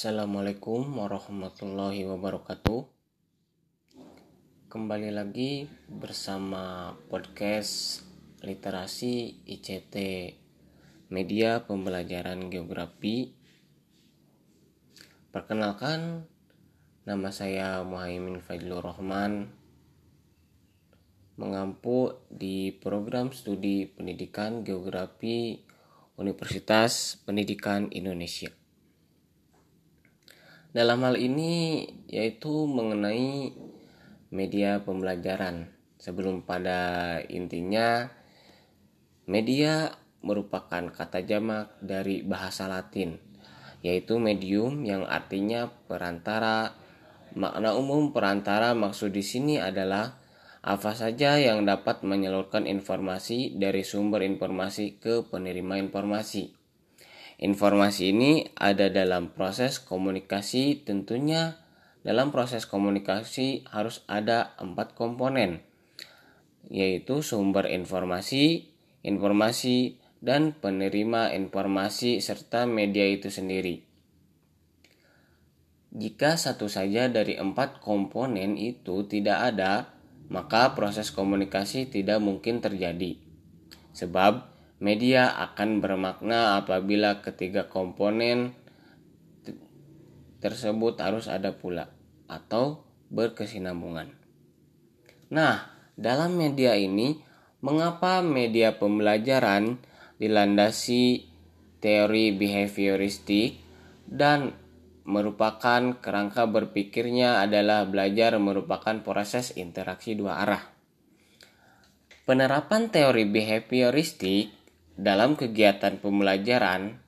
Assalamualaikum warahmatullahi wabarakatuh. Kembali lagi bersama podcast literasi ICT Media Pembelajaran Geografi. Perkenalkan, nama saya Muhaimin Fadlur Rahman, mengampu di program studi pendidikan geografi Universitas Pendidikan Indonesia. Dalam hal ini yaitu mengenai media pembelajaran. Sebelum pada intinya media merupakan kata jamak dari bahasa Latin yaitu medium yang artinya perantara. Makna umum perantara maksud di sini adalah apa saja yang dapat menyalurkan informasi dari sumber informasi ke penerima informasi. Informasi ini ada dalam proses komunikasi tentunya dalam proses komunikasi harus ada empat komponen yaitu sumber informasi, informasi, dan penerima informasi serta media itu sendiri. Jika satu saja dari empat komponen itu tidak ada, maka proses komunikasi tidak mungkin terjadi. Sebab Media akan bermakna apabila ketiga komponen tersebut harus ada pula atau berkesinambungan. Nah, dalam media ini, mengapa media pembelajaran dilandasi teori behavioristik dan merupakan kerangka berpikirnya adalah belajar merupakan proses interaksi dua arah. Penerapan teori behavioristik dalam kegiatan pembelajaran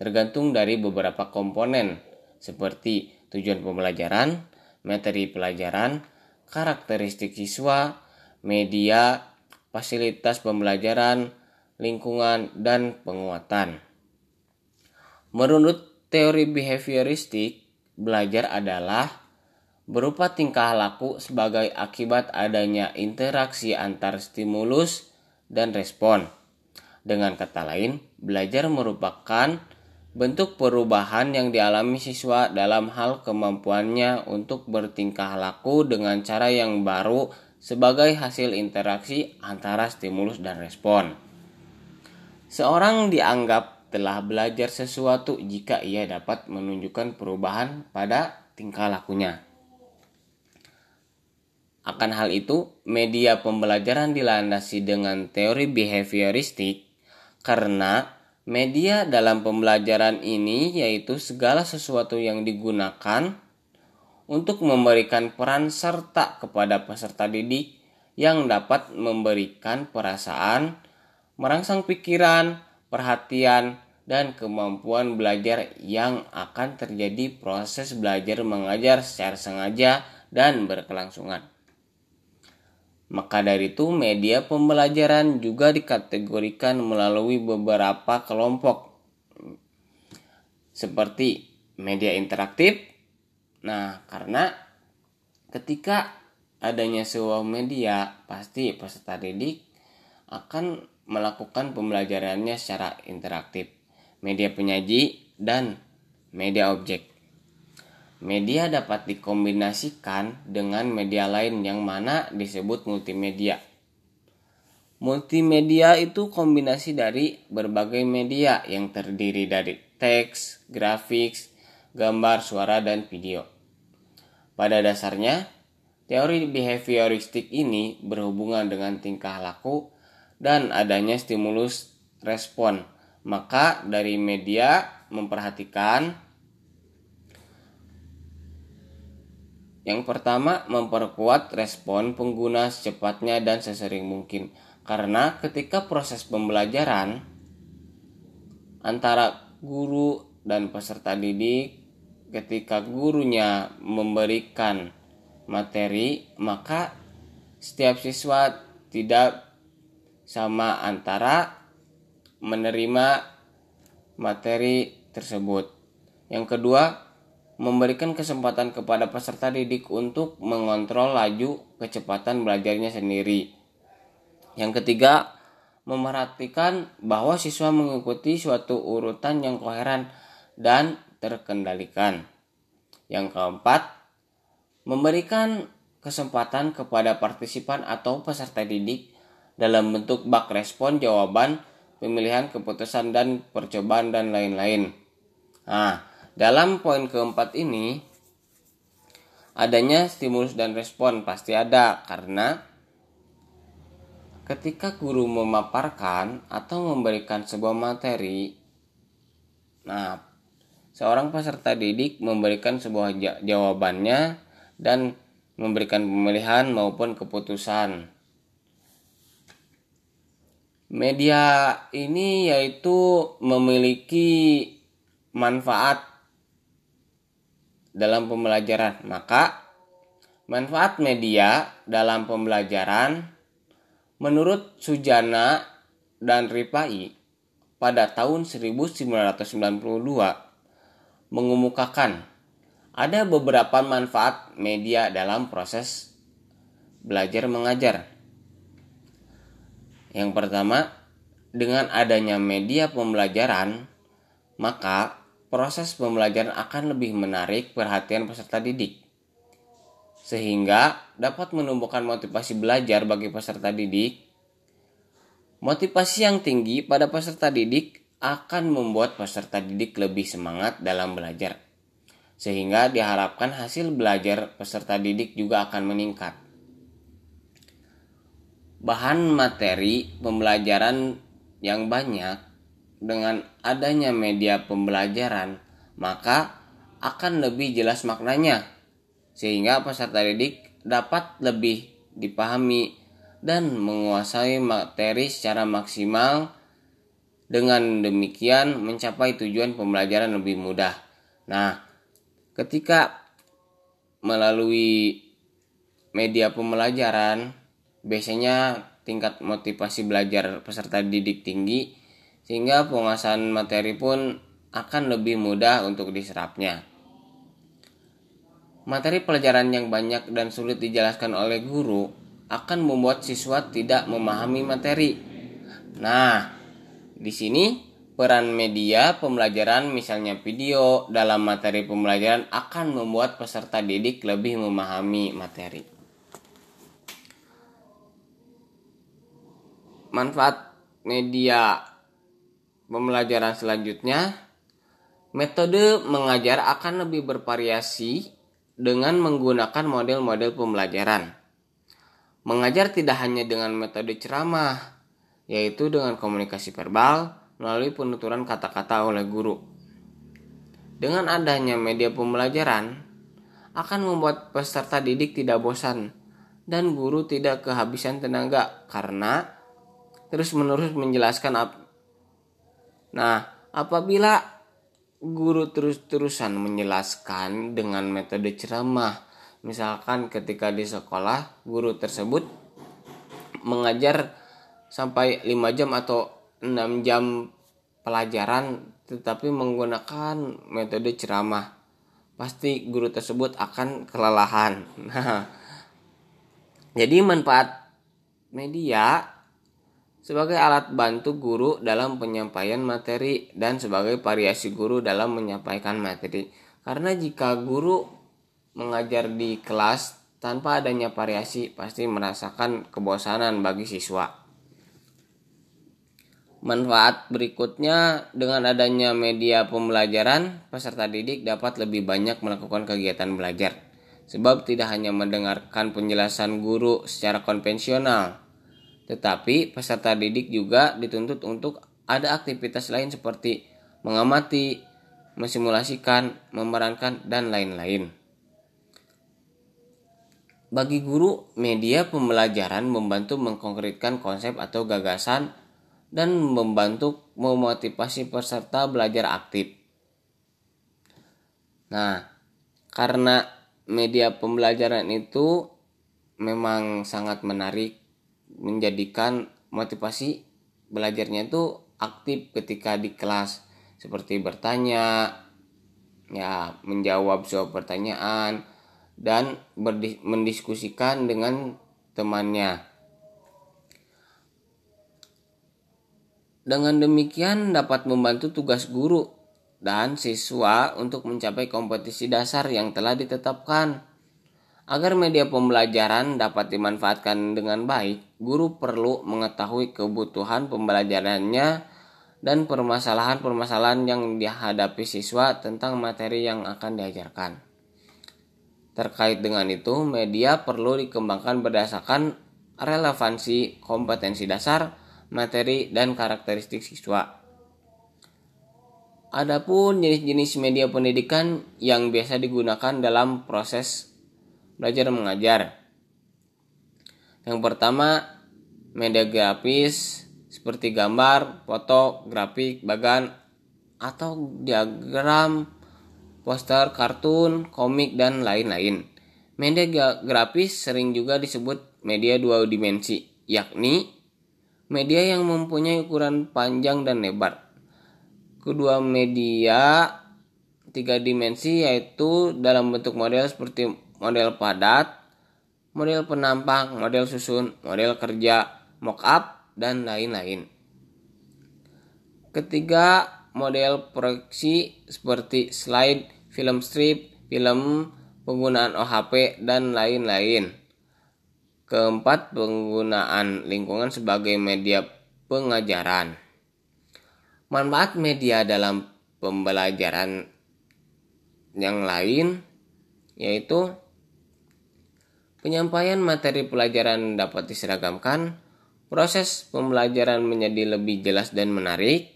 tergantung dari beberapa komponen seperti tujuan pembelajaran, materi pelajaran, karakteristik siswa, media, fasilitas pembelajaran, lingkungan, dan penguatan. Menurut teori behavioristik, belajar adalah berupa tingkah laku sebagai akibat adanya interaksi antar stimulus dan respon dengan kata lain, belajar merupakan bentuk perubahan yang dialami siswa dalam hal kemampuannya untuk bertingkah laku dengan cara yang baru sebagai hasil interaksi antara stimulus dan respon. Seorang dianggap telah belajar sesuatu jika ia dapat menunjukkan perubahan pada tingkah lakunya. Akan hal itu, media pembelajaran dilandasi dengan teori behavioristik karena media dalam pembelajaran ini yaitu segala sesuatu yang digunakan untuk memberikan peran serta kepada peserta didik yang dapat memberikan perasaan, merangsang pikiran, perhatian, dan kemampuan belajar yang akan terjadi proses belajar mengajar secara sengaja dan berkelangsungan. Maka dari itu media pembelajaran juga dikategorikan melalui beberapa kelompok seperti media interaktif. Nah, karena ketika adanya sebuah media, pasti peserta didik akan melakukan pembelajarannya secara interaktif. Media penyaji dan media objek. Media dapat dikombinasikan dengan media lain yang mana disebut multimedia. Multimedia itu kombinasi dari berbagai media yang terdiri dari teks, grafik, gambar, suara, dan video. Pada dasarnya, teori behavioristik ini berhubungan dengan tingkah laku dan adanya stimulus respon. Maka dari media memperhatikan Yang pertama, memperkuat respon pengguna secepatnya dan sesering mungkin. Karena ketika proses pembelajaran antara guru dan peserta didik, ketika gurunya memberikan materi, maka setiap siswa tidak sama antara menerima materi tersebut. Yang kedua, memberikan kesempatan kepada peserta didik untuk mengontrol laju kecepatan belajarnya sendiri. Yang ketiga, memerhatikan bahwa siswa mengikuti suatu urutan yang koheren dan terkendalikan. Yang keempat, memberikan kesempatan kepada partisipan atau peserta didik dalam bentuk bak respon jawaban, pemilihan keputusan dan percobaan dan lain-lain. Nah, dalam poin keempat ini adanya stimulus dan respon pasti ada karena ketika guru memaparkan atau memberikan sebuah materi nah seorang peserta didik memberikan sebuah jawabannya dan memberikan pemilihan maupun keputusan. Media ini yaitu memiliki manfaat dalam pembelajaran. Maka manfaat media dalam pembelajaran menurut Sujana dan Ripai pada tahun 1992 mengemukakan ada beberapa manfaat media dalam proses belajar mengajar. Yang pertama, dengan adanya media pembelajaran, maka proses pembelajaran akan lebih menarik perhatian peserta didik. Sehingga dapat menumbuhkan motivasi belajar bagi peserta didik. Motivasi yang tinggi pada peserta didik akan membuat peserta didik lebih semangat dalam belajar. Sehingga diharapkan hasil belajar peserta didik juga akan meningkat. Bahan materi pembelajaran yang banyak dengan adanya media pembelajaran, maka akan lebih jelas maknanya, sehingga peserta didik dapat lebih dipahami dan menguasai materi secara maksimal. Dengan demikian, mencapai tujuan pembelajaran lebih mudah. Nah, ketika melalui media pembelajaran, biasanya tingkat motivasi belajar peserta didik tinggi sehingga penguasaan materi pun akan lebih mudah untuk diserapnya. Materi pelajaran yang banyak dan sulit dijelaskan oleh guru akan membuat siswa tidak memahami materi. Nah, di sini peran media pembelajaran misalnya video dalam materi pembelajaran akan membuat peserta didik lebih memahami materi. Manfaat media pembelajaran selanjutnya, metode mengajar akan lebih bervariasi dengan menggunakan model-model pembelajaran. Mengajar tidak hanya dengan metode ceramah, yaitu dengan komunikasi verbal melalui penuturan kata-kata oleh guru. Dengan adanya media pembelajaran, akan membuat peserta didik tidak bosan dan guru tidak kehabisan tenaga karena terus-menerus menjelaskan Nah, apabila guru terus-terusan menjelaskan dengan metode ceramah, misalkan ketika di sekolah guru tersebut mengajar sampai 5 jam atau 6 jam pelajaran tetapi menggunakan metode ceramah pasti guru tersebut akan kelelahan. Nah, jadi manfaat media sebagai alat bantu guru dalam penyampaian materi dan sebagai variasi guru dalam menyampaikan materi. Karena jika guru mengajar di kelas tanpa adanya variasi pasti merasakan kebosanan bagi siswa. Manfaat berikutnya dengan adanya media pembelajaran, peserta didik dapat lebih banyak melakukan kegiatan belajar. Sebab tidak hanya mendengarkan penjelasan guru secara konvensional, tetapi peserta didik juga dituntut untuk ada aktivitas lain seperti mengamati, mensimulasikan, memerankan, dan lain-lain. Bagi guru, media pembelajaran membantu mengkonkretkan konsep atau gagasan dan membantu memotivasi peserta belajar aktif. Nah, karena media pembelajaran itu memang sangat menarik menjadikan motivasi belajarnya itu aktif ketika di kelas seperti bertanya ya menjawab soal pertanyaan dan mendiskusikan dengan temannya dengan demikian dapat membantu tugas guru dan siswa untuk mencapai kompetisi dasar yang telah ditetapkan. Agar media pembelajaran dapat dimanfaatkan dengan baik, guru perlu mengetahui kebutuhan pembelajarannya dan permasalahan-permasalahan yang dihadapi siswa tentang materi yang akan diajarkan. Terkait dengan itu, media perlu dikembangkan berdasarkan relevansi kompetensi dasar, materi, dan karakteristik siswa. Adapun jenis-jenis media pendidikan yang biasa digunakan dalam proses belajar mengajar. Yang pertama, media grafis seperti gambar, foto, grafik, bagan, atau diagram, poster, kartun, komik, dan lain-lain. Media grafis sering juga disebut media dua dimensi, yakni media yang mempunyai ukuran panjang dan lebar. Kedua media tiga dimensi yaitu dalam bentuk model seperti model padat, model penampang, model susun, model kerja, mockup, dan lain-lain. Ketiga, model proyeksi seperti slide, film strip, film penggunaan OHP, dan lain-lain. Keempat, penggunaan lingkungan sebagai media pengajaran. Manfaat media dalam pembelajaran yang lain yaitu Penyampaian materi pelajaran dapat diseragamkan, proses pembelajaran menjadi lebih jelas dan menarik.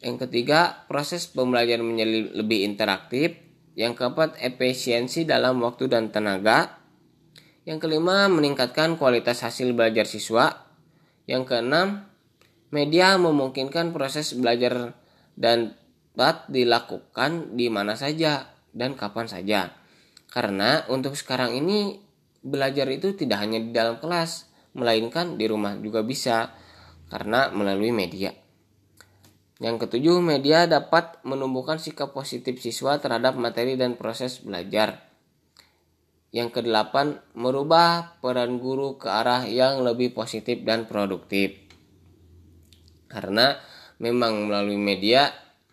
Yang ketiga, proses pembelajaran menjadi lebih interaktif. Yang keempat, efisiensi dalam waktu dan tenaga. Yang kelima, meningkatkan kualitas hasil belajar siswa. Yang keenam, media memungkinkan proses belajar dan dapat dilakukan di mana saja dan kapan saja. Karena untuk sekarang ini belajar itu tidak hanya di dalam kelas, melainkan di rumah juga bisa karena melalui media. Yang ketujuh, media dapat menumbuhkan sikap positif siswa terhadap materi dan proses belajar. Yang kedelapan, merubah peran guru ke arah yang lebih positif dan produktif. Karena memang melalui media,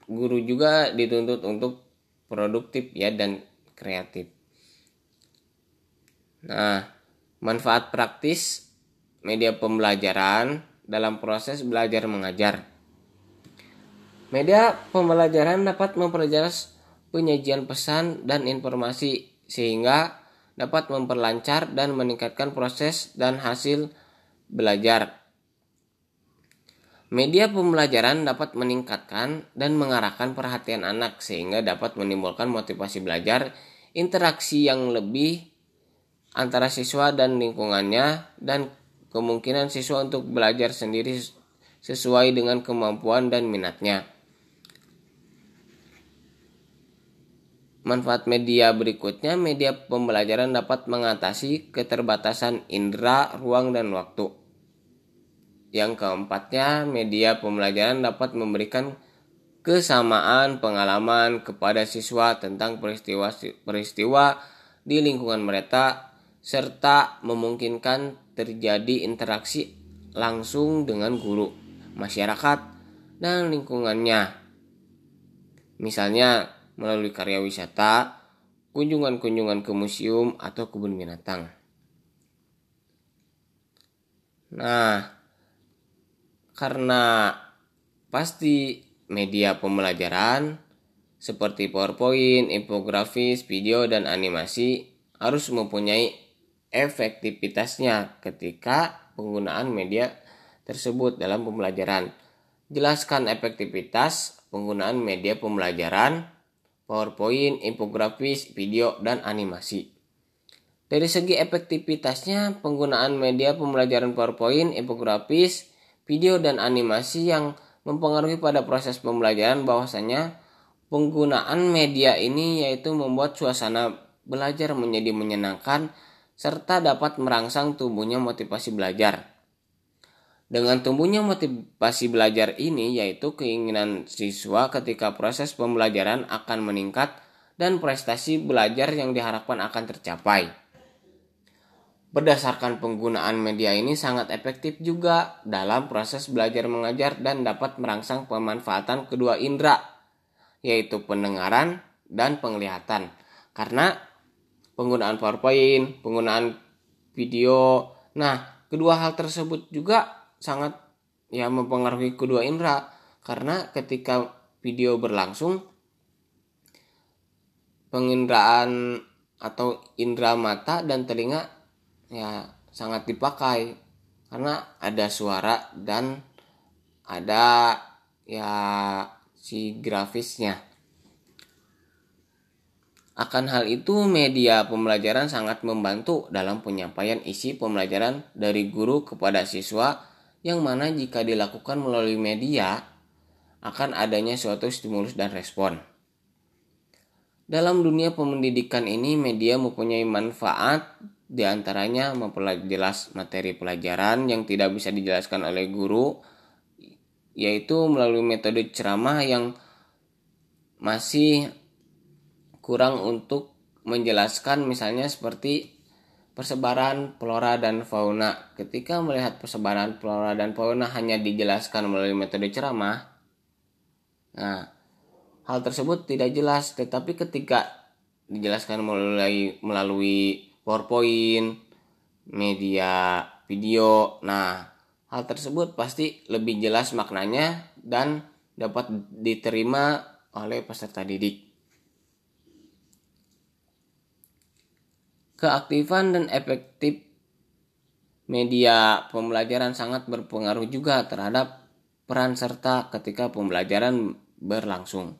guru juga dituntut untuk produktif ya dan kreatif. Nah, manfaat praktis media pembelajaran dalam proses belajar mengajar. Media pembelajaran dapat memperjelas penyajian pesan dan informasi sehingga dapat memperlancar dan meningkatkan proses dan hasil belajar. Media pembelajaran dapat meningkatkan dan mengarahkan perhatian anak sehingga dapat menimbulkan motivasi belajar, interaksi yang lebih antara siswa dan lingkungannya dan kemungkinan siswa untuk belajar sendiri sesuai dengan kemampuan dan minatnya. Manfaat media berikutnya, media pembelajaran dapat mengatasi keterbatasan indera, ruang, dan waktu. Yang keempatnya, media pembelajaran dapat memberikan kesamaan pengalaman kepada siswa tentang peristiwa-peristiwa di lingkungan mereka serta memungkinkan terjadi interaksi langsung dengan guru, masyarakat, dan lingkungannya. Misalnya melalui karya wisata, kunjungan-kunjungan ke museum atau kebun binatang. Nah, karena pasti media pembelajaran seperti PowerPoint, infografis, video, dan animasi harus mempunyai efektivitasnya ketika penggunaan media tersebut dalam pembelajaran. Jelaskan efektivitas penggunaan media pembelajaran, PowerPoint, infografis, video, dan animasi. Dari segi efektivitasnya, penggunaan media pembelajaran PowerPoint, infografis, video, dan animasi yang mempengaruhi pada proses pembelajaran bahwasanya penggunaan media ini yaitu membuat suasana belajar menjadi menyenangkan serta dapat merangsang tumbuhnya motivasi belajar. Dengan tumbuhnya motivasi belajar ini yaitu keinginan siswa ketika proses pembelajaran akan meningkat dan prestasi belajar yang diharapkan akan tercapai. Berdasarkan penggunaan media ini sangat efektif juga dalam proses belajar mengajar dan dapat merangsang pemanfaatan kedua indera, yaitu pendengaran dan penglihatan. Karena penggunaan PowerPoint, penggunaan video, nah kedua hal tersebut juga sangat ya mempengaruhi kedua indera. Karena ketika video berlangsung penginderaan atau indera mata dan telinga ya sangat dipakai. Karena ada suara dan ada ya si grafisnya. Akan hal itu media pembelajaran sangat membantu dalam penyampaian isi pembelajaran dari guru kepada siswa yang mana jika dilakukan melalui media akan adanya suatu stimulus dan respon. Dalam dunia pendidikan ini media mempunyai manfaat di antaranya memperjelas materi pelajaran yang tidak bisa dijelaskan oleh guru yaitu melalui metode ceramah yang masih kurang untuk menjelaskan misalnya seperti persebaran flora dan fauna. Ketika melihat persebaran flora dan fauna hanya dijelaskan melalui metode ceramah, nah hal tersebut tidak jelas. Tetapi ketika dijelaskan melalui melalui PowerPoint, media video. Nah, hal tersebut pasti lebih jelas maknanya dan dapat diterima oleh peserta didik. Keaktifan dan efektif media pembelajaran sangat berpengaruh juga terhadap peran serta ketika pembelajaran berlangsung.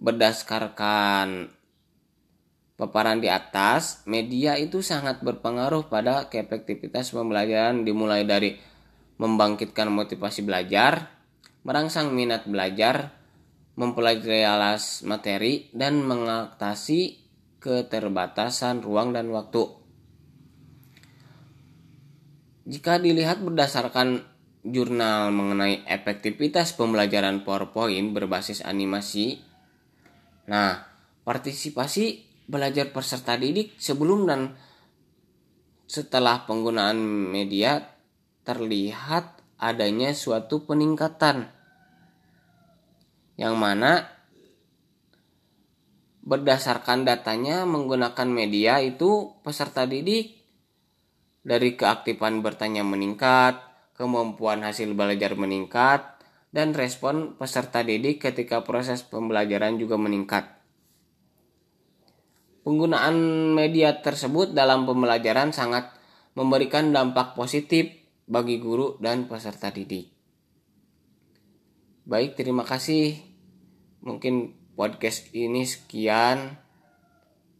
Berdasarkan paparan di atas, media itu sangat berpengaruh pada keefektivitas pembelajaran dimulai dari membangkitkan motivasi belajar, merangsang minat belajar, mempelajari alas materi, dan mengatasi keterbatasan ruang dan waktu. Jika dilihat berdasarkan jurnal mengenai efektivitas pembelajaran PowerPoint berbasis animasi, nah, partisipasi belajar peserta didik sebelum dan setelah penggunaan media terlihat adanya suatu peningkatan yang mana berdasarkan datanya menggunakan media itu peserta didik dari keaktifan bertanya meningkat, kemampuan hasil belajar meningkat, dan respon peserta didik ketika proses pembelajaran juga meningkat. Penggunaan media tersebut dalam pembelajaran sangat memberikan dampak positif bagi guru dan peserta didik. Baik, terima kasih. Mungkin podcast ini sekian.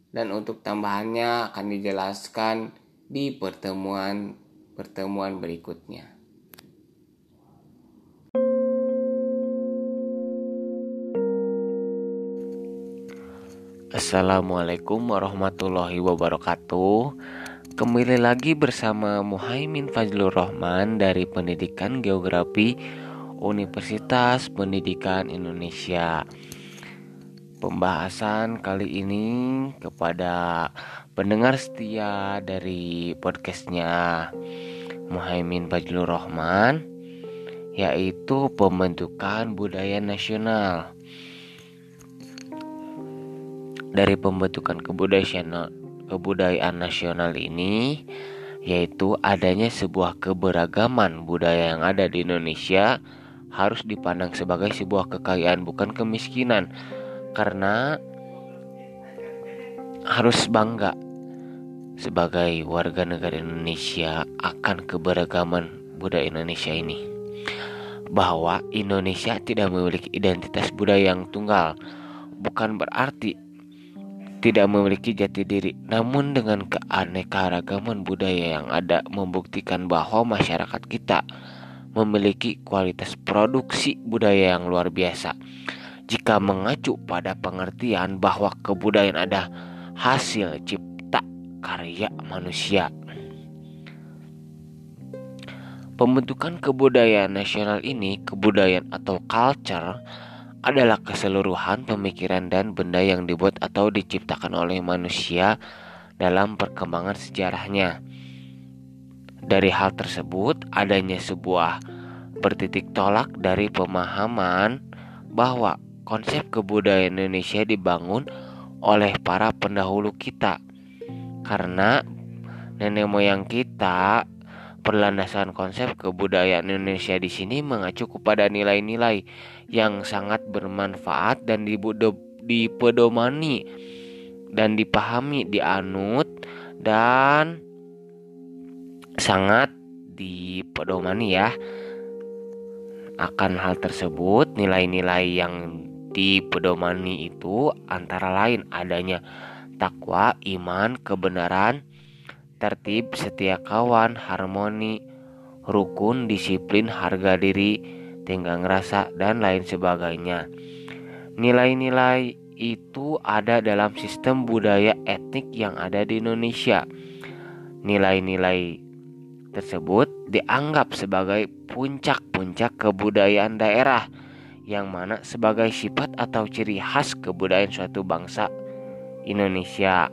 Dan untuk tambahannya akan dijelaskan di pertemuan pertemuan berikutnya. Assalamualaikum warahmatullahi wabarakatuh. Kembali lagi bersama Muhaimin Fazlur Rahman dari Pendidikan Geografi Universitas Pendidikan Indonesia Pembahasan kali ini kepada pendengar setia dari podcastnya Muhaimin Fazlur Rahman Yaitu pembentukan budaya nasional. Dari pembentukan kebudayaan nasional ini yaitu adanya sebuah keberagaman budaya yang ada di Indonesia harus dipandang sebagai sebuah kekayaan bukan kemiskinan karena harus bangga sebagai warga negara Indonesia akan keberagaman budaya Indonesia ini bahwa Indonesia tidak memiliki identitas budaya yang tunggal bukan berarti tidak memiliki jati diri, namun dengan keanekaragaman budaya yang ada membuktikan bahwa masyarakat kita memiliki kualitas produksi budaya yang luar biasa. Jika mengacu pada pengertian bahwa kebudayaan ada hasil cipta karya manusia. Pembentukan kebudayaan nasional ini, kebudayaan atau culture adalah keseluruhan pemikiran dan benda yang dibuat atau diciptakan oleh manusia dalam perkembangan sejarahnya. Dari hal tersebut, adanya sebuah bertitik tolak dari pemahaman bahwa konsep kebudayaan Indonesia dibangun oleh para pendahulu kita. Karena nenek moyang kita perlandasan konsep kebudayaan Indonesia di sini mengacu kepada nilai-nilai yang sangat bermanfaat dan dipedomani dan dipahami, dianut dan sangat dipedomani ya akan hal tersebut nilai-nilai yang dipedomani itu antara lain adanya takwa, iman, kebenaran, tertib, setia kawan, harmoni, rukun, disiplin, harga diri, tenggang rasa, dan lain sebagainya. Nilai-nilai itu ada dalam sistem budaya etnik yang ada di Indonesia. Nilai-nilai tersebut dianggap sebagai puncak-puncak kebudayaan daerah yang mana sebagai sifat atau ciri khas kebudayaan suatu bangsa Indonesia.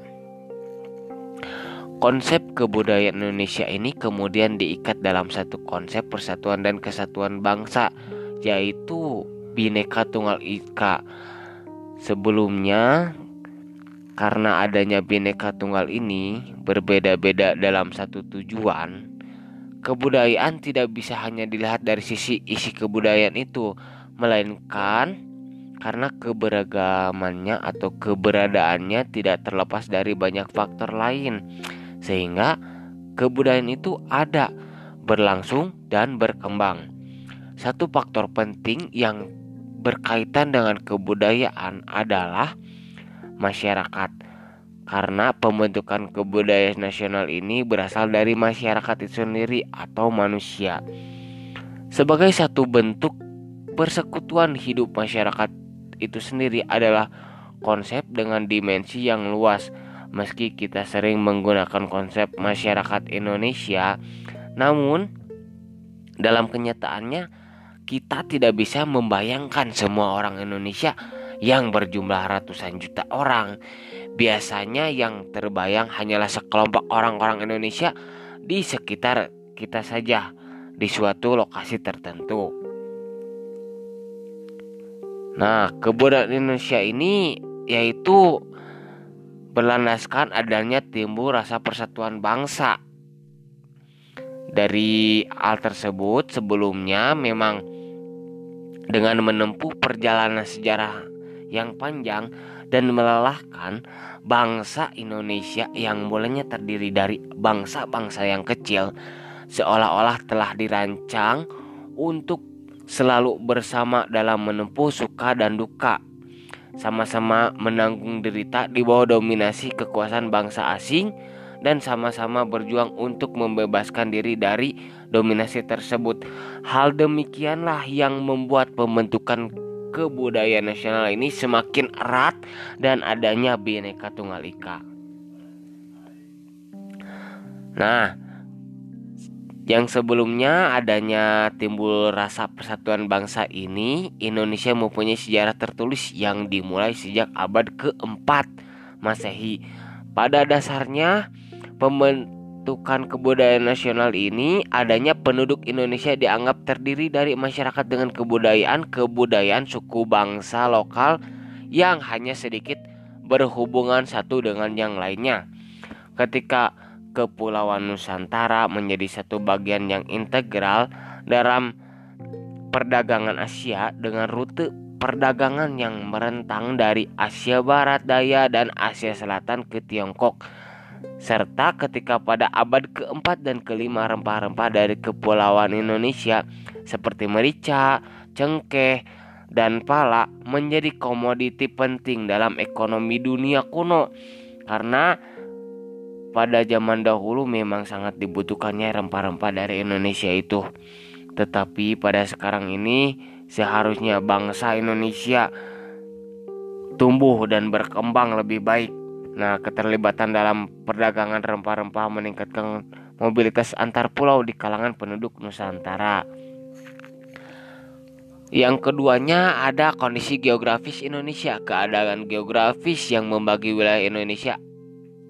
Konsep kebudayaan Indonesia ini kemudian diikat dalam satu konsep persatuan dan kesatuan bangsa yaitu Bhinneka Tunggal Ika. Sebelumnya karena adanya Bhinneka Tunggal ini berbeda-beda dalam satu tujuan, Kebudayaan tidak bisa hanya dilihat dari sisi isi kebudayaan itu, melainkan karena keberagamannya atau keberadaannya tidak terlepas dari banyak faktor lain, sehingga kebudayaan itu ada, berlangsung, dan berkembang. Satu faktor penting yang berkaitan dengan kebudayaan adalah masyarakat karena pembentukan kebudayaan nasional ini berasal dari masyarakat itu sendiri atau manusia. Sebagai satu bentuk persekutuan hidup masyarakat itu sendiri adalah konsep dengan dimensi yang luas. Meski kita sering menggunakan konsep masyarakat Indonesia, namun dalam kenyataannya kita tidak bisa membayangkan semua orang Indonesia yang berjumlah ratusan juta orang biasanya yang terbayang hanyalah sekelompok orang-orang Indonesia di sekitar kita saja di suatu lokasi tertentu. Nah, kebudayaan Indonesia ini yaitu berlandaskan adanya timbul rasa persatuan bangsa. Dari hal tersebut sebelumnya memang dengan menempuh perjalanan sejarah yang panjang dan melelahkan bangsa Indonesia yang mulanya terdiri dari bangsa-bangsa yang kecil seolah-olah telah dirancang untuk selalu bersama dalam menempuh suka dan duka sama-sama menanggung derita di bawah dominasi kekuasaan bangsa asing dan sama-sama berjuang untuk membebaskan diri dari dominasi tersebut. Hal demikianlah yang membuat pembentukan kebudayaan nasional ini semakin erat dan adanya Bhinneka Tunggal Ika. Nah, yang sebelumnya adanya timbul rasa persatuan bangsa ini, Indonesia mempunyai sejarah tertulis yang dimulai sejak abad keempat Masehi. Pada dasarnya, pembentukan kebudayaan nasional ini adanya penduduk Indonesia dianggap terdiri dari masyarakat dengan kebudayaan kebudayaan suku bangsa lokal yang hanya sedikit berhubungan satu dengan yang lainnya. Ketika Kepulauan Nusantara menjadi satu bagian yang integral dalam perdagangan Asia dengan rute perdagangan yang merentang dari Asia Barat Daya dan Asia Selatan ke Tiongkok serta ketika pada abad keempat dan kelima rempah-rempah dari kepulauan Indonesia seperti merica, cengkeh, dan pala menjadi komoditi penting dalam ekonomi dunia kuno. Karena pada zaman dahulu memang sangat dibutuhkannya rempah-rempah dari Indonesia itu. Tetapi pada sekarang ini seharusnya bangsa Indonesia tumbuh dan berkembang lebih baik Nah, keterlibatan dalam perdagangan rempah-rempah meningkatkan mobilitas antar pulau di kalangan penduduk Nusantara. Yang keduanya ada kondisi geografis Indonesia. Keadaan geografis yang membagi wilayah Indonesia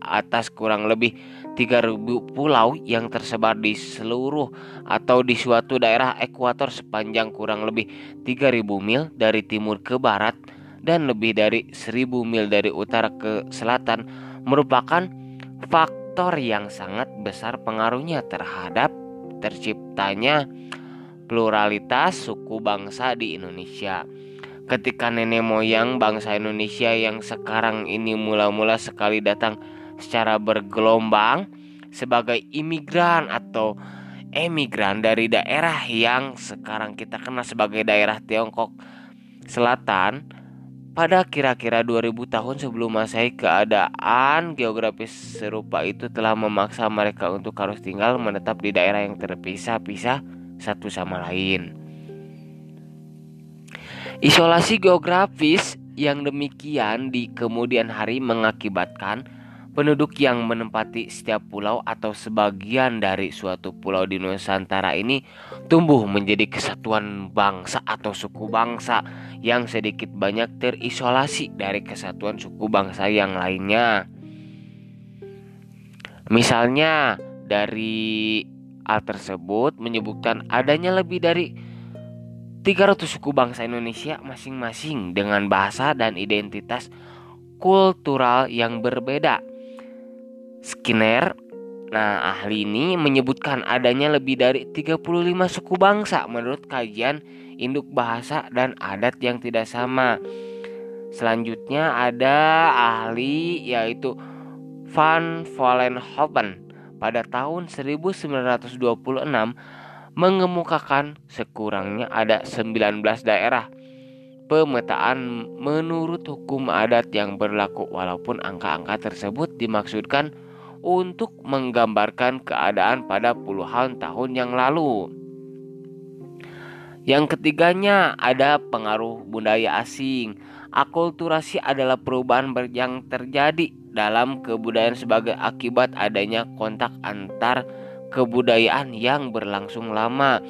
atas kurang lebih 3000 pulau yang tersebar di seluruh atau di suatu daerah ekuator sepanjang kurang lebih 3000 mil dari timur ke barat dan lebih dari 1000 mil dari utara ke selatan merupakan faktor yang sangat besar pengaruhnya terhadap terciptanya pluralitas suku bangsa di Indonesia. Ketika nenek moyang bangsa Indonesia yang sekarang ini mula-mula sekali datang secara bergelombang sebagai imigran atau emigran dari daerah yang sekarang kita kenal sebagai daerah Tiongkok Selatan pada kira-kira 2000 tahun sebelum Masehi keadaan geografis serupa itu telah memaksa mereka untuk harus tinggal menetap di daerah yang terpisah-pisah satu sama lain. Isolasi geografis yang demikian di kemudian hari mengakibatkan penduduk yang menempati setiap pulau atau sebagian dari suatu pulau di Nusantara ini tumbuh menjadi kesatuan bangsa atau suku bangsa yang sedikit banyak terisolasi dari kesatuan suku bangsa yang lainnya. Misalnya dari hal tersebut menyebutkan adanya lebih dari 300 suku bangsa Indonesia masing-masing dengan bahasa dan identitas kultural yang berbeda. Skinner, nah ahli ini menyebutkan adanya lebih dari 35 suku bangsa menurut kajian induk bahasa dan adat yang tidak sama. Selanjutnya ada ahli yaitu Van Vollenhoven pada tahun 1926 mengemukakan sekurangnya ada 19 daerah pemetaan menurut hukum adat yang berlaku walaupun angka-angka tersebut dimaksudkan untuk menggambarkan keadaan pada puluhan tahun yang lalu. Yang ketiganya ada pengaruh budaya asing. Akulturasi adalah perubahan yang terjadi dalam kebudayaan sebagai akibat adanya kontak antar kebudayaan yang berlangsung lama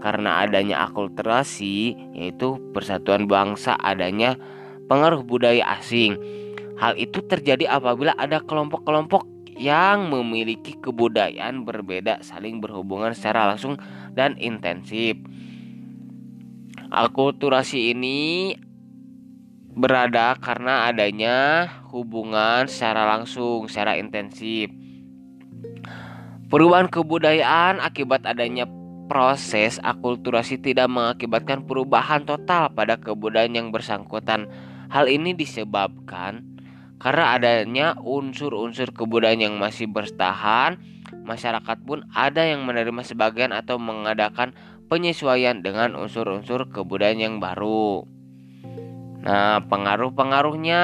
karena adanya akulturasi yaitu persatuan bangsa adanya pengaruh budaya asing. Hal itu terjadi apabila ada kelompok-kelompok yang memiliki kebudayaan berbeda saling berhubungan secara langsung dan intensif. Akulturasi ini berada karena adanya hubungan secara langsung, secara intensif Perubahan kebudayaan akibat adanya proses akulturasi tidak mengakibatkan perubahan total pada kebudayaan yang bersangkutan. Hal ini disebabkan karena adanya unsur-unsur kebudayaan yang masih bertahan, masyarakat pun ada yang menerima sebagian atau mengadakan penyesuaian dengan unsur-unsur kebudayaan yang baru. Nah, pengaruh-pengaruhnya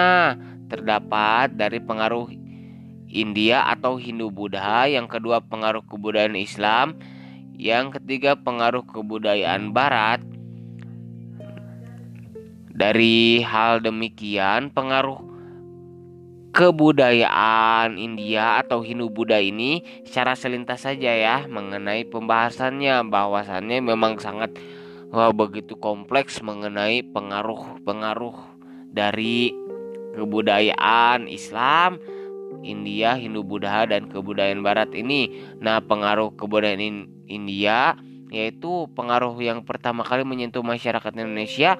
terdapat dari pengaruh India atau Hindu Buddha, yang kedua pengaruh kebudayaan Islam, yang ketiga pengaruh kebudayaan Barat. Dari hal demikian, pengaruh kebudayaan India atau Hindu Buddha ini secara selintas saja ya mengenai pembahasannya bahwasannya memang sangat wah, begitu kompleks mengenai pengaruh-pengaruh dari kebudayaan Islam India, Hindu Buddha dan kebudayaan barat ini. Nah, pengaruh kebudayaan India yaitu pengaruh yang pertama kali menyentuh masyarakat Indonesia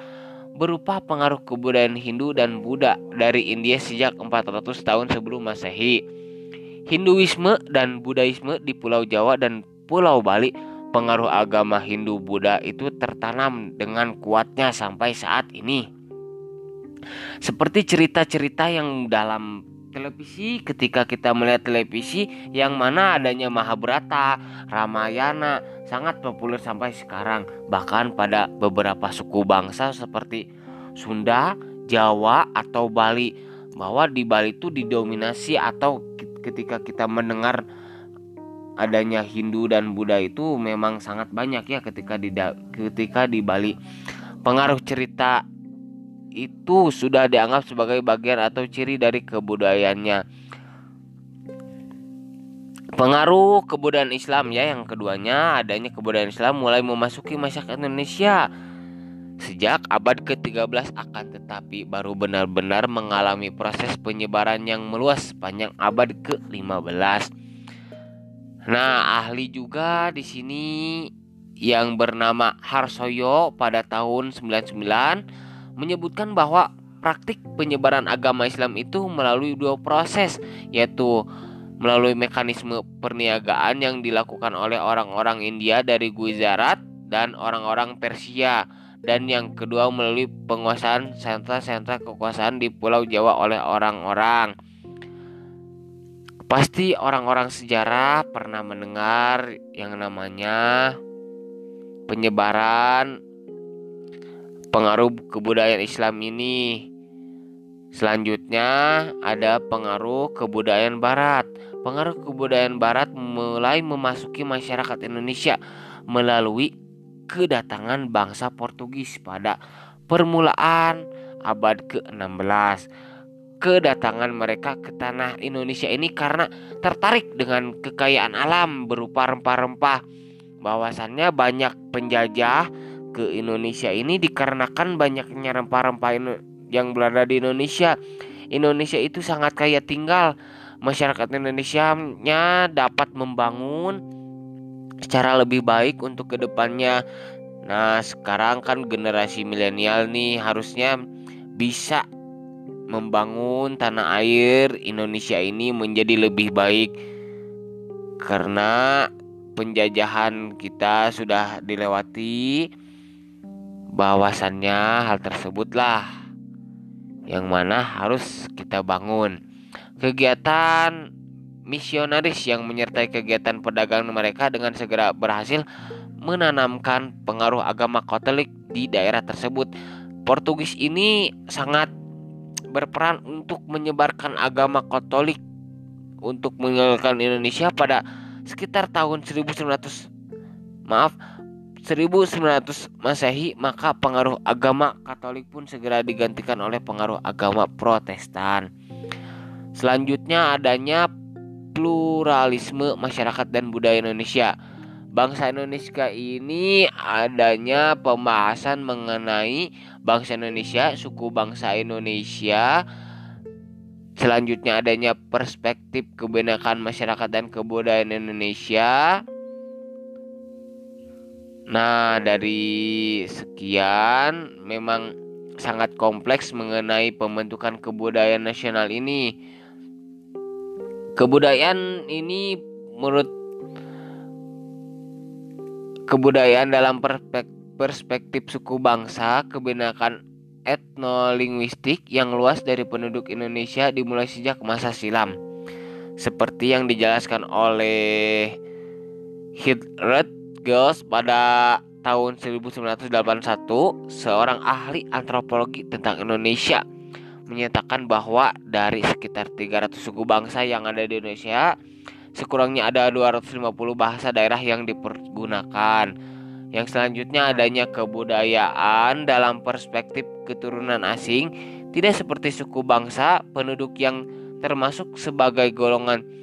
berupa pengaruh kebudayaan Hindu dan Buddha dari India sejak 400 tahun sebelum Masehi. Hinduisme dan Buddhaisme di Pulau Jawa dan Pulau Bali, pengaruh agama Hindu Buddha itu tertanam dengan kuatnya sampai saat ini. Seperti cerita-cerita yang dalam televisi ketika kita melihat televisi yang mana adanya Mahabharata, Ramayana sangat populer sampai sekarang. Bahkan pada beberapa suku bangsa seperti Sunda, Jawa atau Bali bahwa di Bali itu didominasi atau ketika kita mendengar adanya Hindu dan Buddha itu memang sangat banyak ya ketika di ketika di Bali. Pengaruh cerita itu sudah dianggap sebagai bagian atau ciri dari kebudayaannya. Pengaruh kebudayaan Islam ya yang keduanya adanya kebudayaan Islam mulai memasuki masyarakat Indonesia sejak abad ke-13 akan tetapi baru benar-benar mengalami proses penyebaran yang meluas sepanjang abad ke-15. Nah, ahli juga di sini yang bernama Harsoyo pada tahun 99 menyebutkan bahwa praktik penyebaran agama Islam itu melalui dua proses yaitu melalui mekanisme perniagaan yang dilakukan oleh orang-orang India dari Gujarat dan orang-orang Persia dan yang kedua melalui penguasaan sentra-sentra kekuasaan di Pulau Jawa oleh orang-orang. Pasti orang-orang sejarah pernah mendengar yang namanya penyebaran pengaruh kebudayaan Islam ini. Selanjutnya ada pengaruh kebudayaan barat. Pengaruh kebudayaan barat mulai memasuki masyarakat Indonesia melalui kedatangan bangsa Portugis pada permulaan abad ke-16. Kedatangan mereka ke tanah Indonesia ini karena tertarik dengan kekayaan alam berupa rempah-rempah. Bahwasannya banyak penjajah ke Indonesia ini dikarenakan banyaknya rempah-rempah yang berada di Indonesia. Indonesia itu sangat kaya tinggal. Masyarakat Indonesia-nya dapat membangun secara lebih baik untuk ke depannya. Nah, sekarang kan generasi milenial nih harusnya bisa membangun tanah air Indonesia ini menjadi lebih baik karena penjajahan kita sudah dilewati bahwasannya hal tersebutlah yang mana harus kita bangun kegiatan misionaris yang menyertai kegiatan perdagangan mereka dengan segera berhasil menanamkan pengaruh agama Katolik di daerah tersebut. Portugis ini sangat berperan untuk menyebarkan agama Katolik untuk meninggalkan Indonesia pada sekitar tahun 1900 maaf 1900 Masehi maka pengaruh agama Katolik pun segera digantikan oleh pengaruh agama Protestan. Selanjutnya adanya pluralisme masyarakat dan budaya Indonesia. Bangsa Indonesia ini adanya pembahasan mengenai bangsa Indonesia, suku bangsa Indonesia. Selanjutnya adanya perspektif kebenakan masyarakat dan kebudayaan Indonesia. Nah, dari sekian memang sangat kompleks mengenai pembentukan kebudayaan nasional ini Kebudayaan ini menurut kebudayaan dalam perspektif suku bangsa, kebenakan etnolinguistik yang luas dari penduduk Indonesia dimulai sejak masa silam. Seperti yang dijelaskan oleh Gels pada tahun 1981, seorang ahli antropologi tentang Indonesia menyatakan bahwa dari sekitar 300 suku bangsa yang ada di Indonesia, sekurangnya ada 250 bahasa daerah yang dipergunakan. Yang selanjutnya adanya kebudayaan dalam perspektif keturunan asing, tidak seperti suku bangsa penduduk yang termasuk sebagai golongan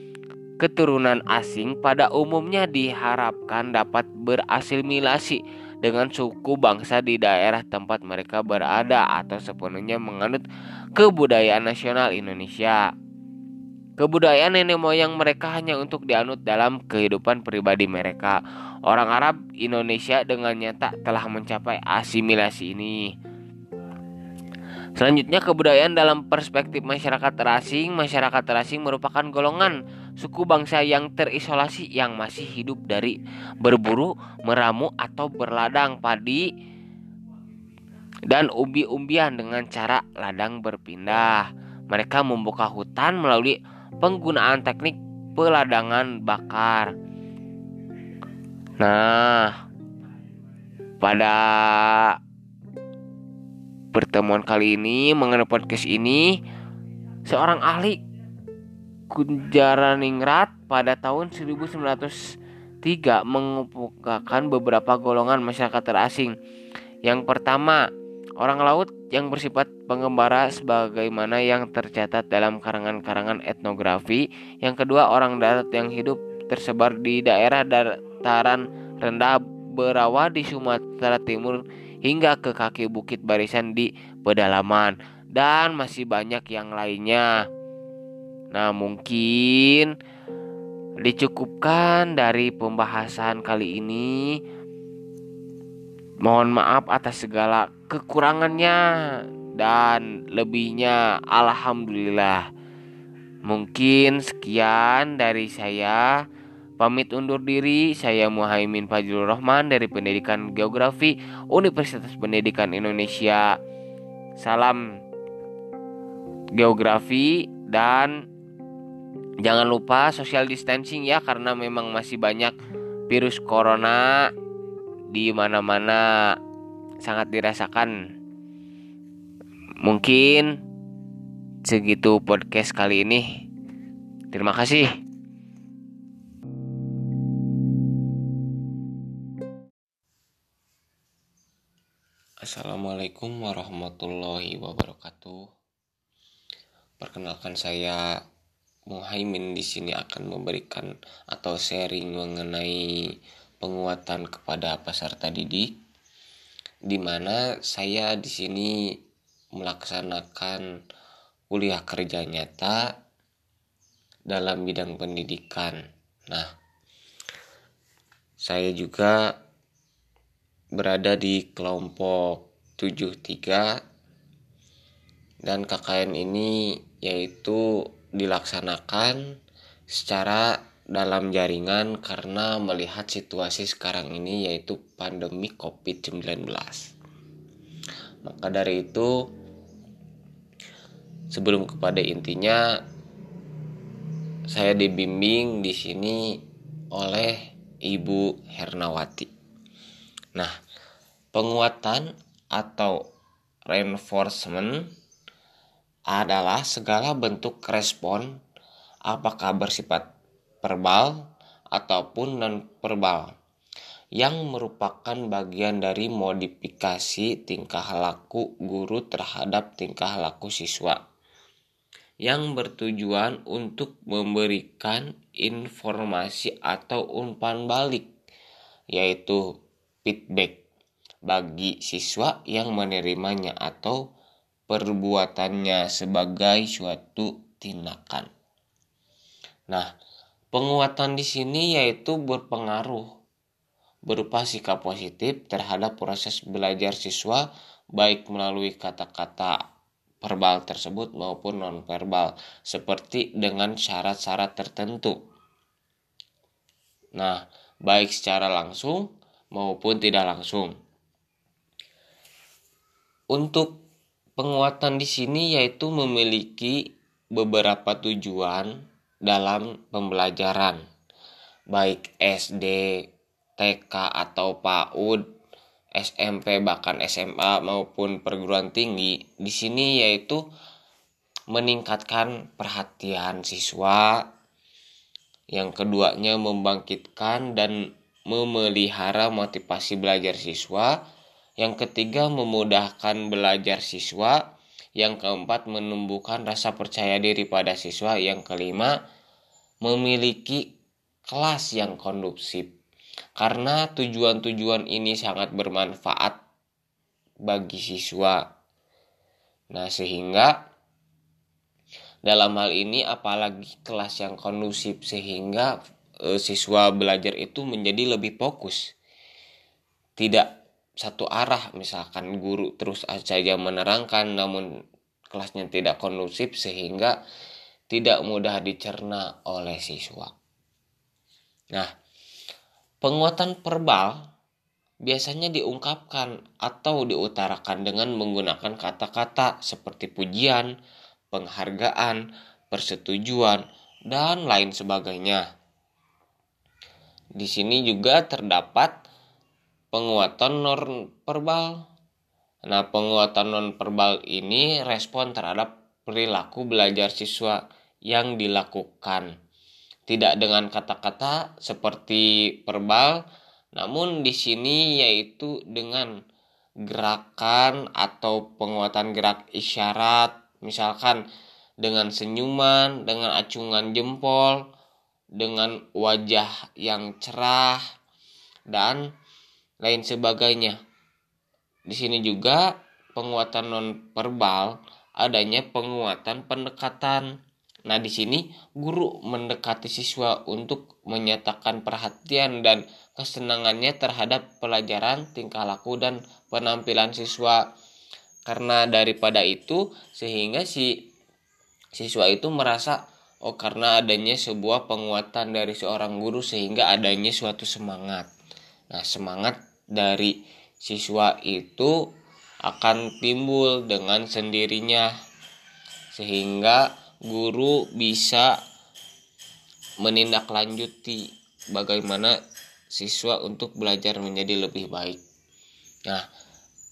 keturunan asing pada umumnya diharapkan dapat berasimilasi dengan suku bangsa di daerah tempat mereka berada atau sepenuhnya menganut kebudayaan nasional Indonesia. Kebudayaan nenek moyang mereka hanya untuk dianut dalam kehidupan pribadi mereka. Orang Arab Indonesia dengan nyata telah mencapai asimilasi ini. Selanjutnya kebudayaan dalam perspektif masyarakat terasing. Masyarakat terasing merupakan golongan suku bangsa yang terisolasi yang masih hidup dari berburu, meramu atau berladang padi dan umbi-umbian dengan cara ladang berpindah. Mereka membuka hutan melalui penggunaan teknik peladangan bakar. Nah, pada pertemuan kali ini mengenai podcast ini, seorang ahli Kunjaraningrat pada tahun 1903 mengemukakan beberapa golongan masyarakat terasing. Yang pertama, Orang laut yang bersifat pengembara sebagaimana yang tercatat dalam karangan-karangan etnografi. Yang kedua, orang darat yang hidup tersebar di daerah dataran rendah berawa di Sumatera Timur hingga ke kaki bukit barisan di pedalaman dan masih banyak yang lainnya. Nah, mungkin dicukupkan dari pembahasan kali ini. Mohon maaf atas segala kekurangannya dan lebihnya alhamdulillah. Mungkin sekian dari saya. Pamit undur diri, saya Muhaimin Fajrul Rahman dari Pendidikan Geografi Universitas Pendidikan Indonesia. Salam geografi dan jangan lupa social distancing ya karena memang masih banyak virus corona di mana-mana sangat dirasakan. Mungkin segitu podcast kali ini. Terima kasih. Assalamualaikum warahmatullahi wabarakatuh. Perkenalkan saya Muhaimin di sini akan memberikan atau sharing mengenai penguatan kepada peserta didik di mana saya di sini melaksanakan kuliah kerja nyata dalam bidang pendidikan. Nah, saya juga berada di kelompok 73 dan KKN ini yaitu dilaksanakan secara dalam jaringan karena melihat situasi sekarang ini yaitu pandemi Covid-19. Maka dari itu sebelum kepada intinya saya dibimbing di sini oleh Ibu Hernawati. Nah, Penguatan atau reinforcement adalah segala bentuk respon apakah bersifat verbal ataupun non-verbal yang merupakan bagian dari modifikasi tingkah laku guru terhadap tingkah laku siswa yang bertujuan untuk memberikan informasi atau umpan balik yaitu feedback bagi siswa yang menerimanya atau perbuatannya sebagai suatu tindakan. Nah, penguatan di sini yaitu berpengaruh berupa sikap positif terhadap proses belajar siswa baik melalui kata-kata verbal tersebut maupun nonverbal seperti dengan syarat-syarat tertentu. Nah, baik secara langsung maupun tidak langsung. Untuk penguatan di sini yaitu memiliki beberapa tujuan dalam pembelajaran. Baik SD, TK atau PAUD, SMP bahkan SMA maupun perguruan tinggi di sini yaitu meningkatkan perhatian siswa. Yang keduanya membangkitkan dan memelihara motivasi belajar siswa yang ketiga, memudahkan belajar siswa. Yang keempat, menumbuhkan rasa percaya diri pada siswa. Yang kelima, memiliki kelas yang kondusif. Karena tujuan-tujuan ini sangat bermanfaat bagi siswa. Nah, sehingga dalam hal ini apalagi kelas yang kondusif sehingga e, siswa belajar itu menjadi lebih fokus. Tidak satu arah misalkan guru terus saja menerangkan namun kelasnya tidak kondusif sehingga tidak mudah dicerna oleh siswa. Nah, penguatan verbal biasanya diungkapkan atau diutarakan dengan menggunakan kata-kata seperti pujian, penghargaan, persetujuan, dan lain sebagainya. Di sini juga terdapat penguatan non verbal. Nah, penguatan non verbal ini respon terhadap perilaku belajar siswa yang dilakukan. Tidak dengan kata-kata seperti verbal, namun di sini yaitu dengan gerakan atau penguatan gerak isyarat, misalkan dengan senyuman, dengan acungan jempol, dengan wajah yang cerah, dan lain sebagainya. di sini juga penguatan non verbal adanya penguatan pendekatan. Nah, di sini guru mendekati siswa untuk menyatakan perhatian dan kesenangannya terhadap pelajaran, tingkah laku dan penampilan siswa. Karena daripada itu sehingga si siswa itu merasa oh karena adanya sebuah penguatan dari seorang guru sehingga adanya suatu semangat. Nah, semangat dari siswa itu akan timbul dengan sendirinya sehingga guru bisa menindaklanjuti bagaimana siswa untuk belajar menjadi lebih baik. Nah,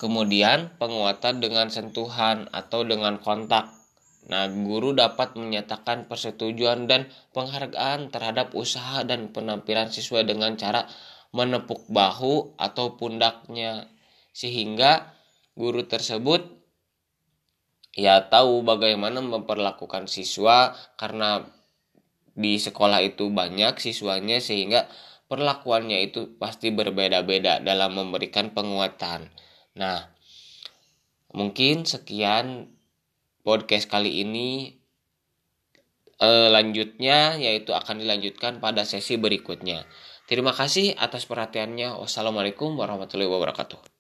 kemudian penguatan dengan sentuhan atau dengan kontak. Nah, guru dapat menyatakan persetujuan dan penghargaan terhadap usaha dan penampilan siswa dengan cara menepuk bahu atau pundaknya sehingga guru tersebut ya tahu bagaimana memperlakukan siswa karena di sekolah itu banyak siswanya sehingga perlakuannya itu pasti berbeda-beda dalam memberikan penguatan. Nah, mungkin sekian podcast kali ini e, lanjutnya yaitu akan dilanjutkan pada sesi berikutnya. Terima kasih atas perhatiannya. Wassalamualaikum warahmatullahi wabarakatuh.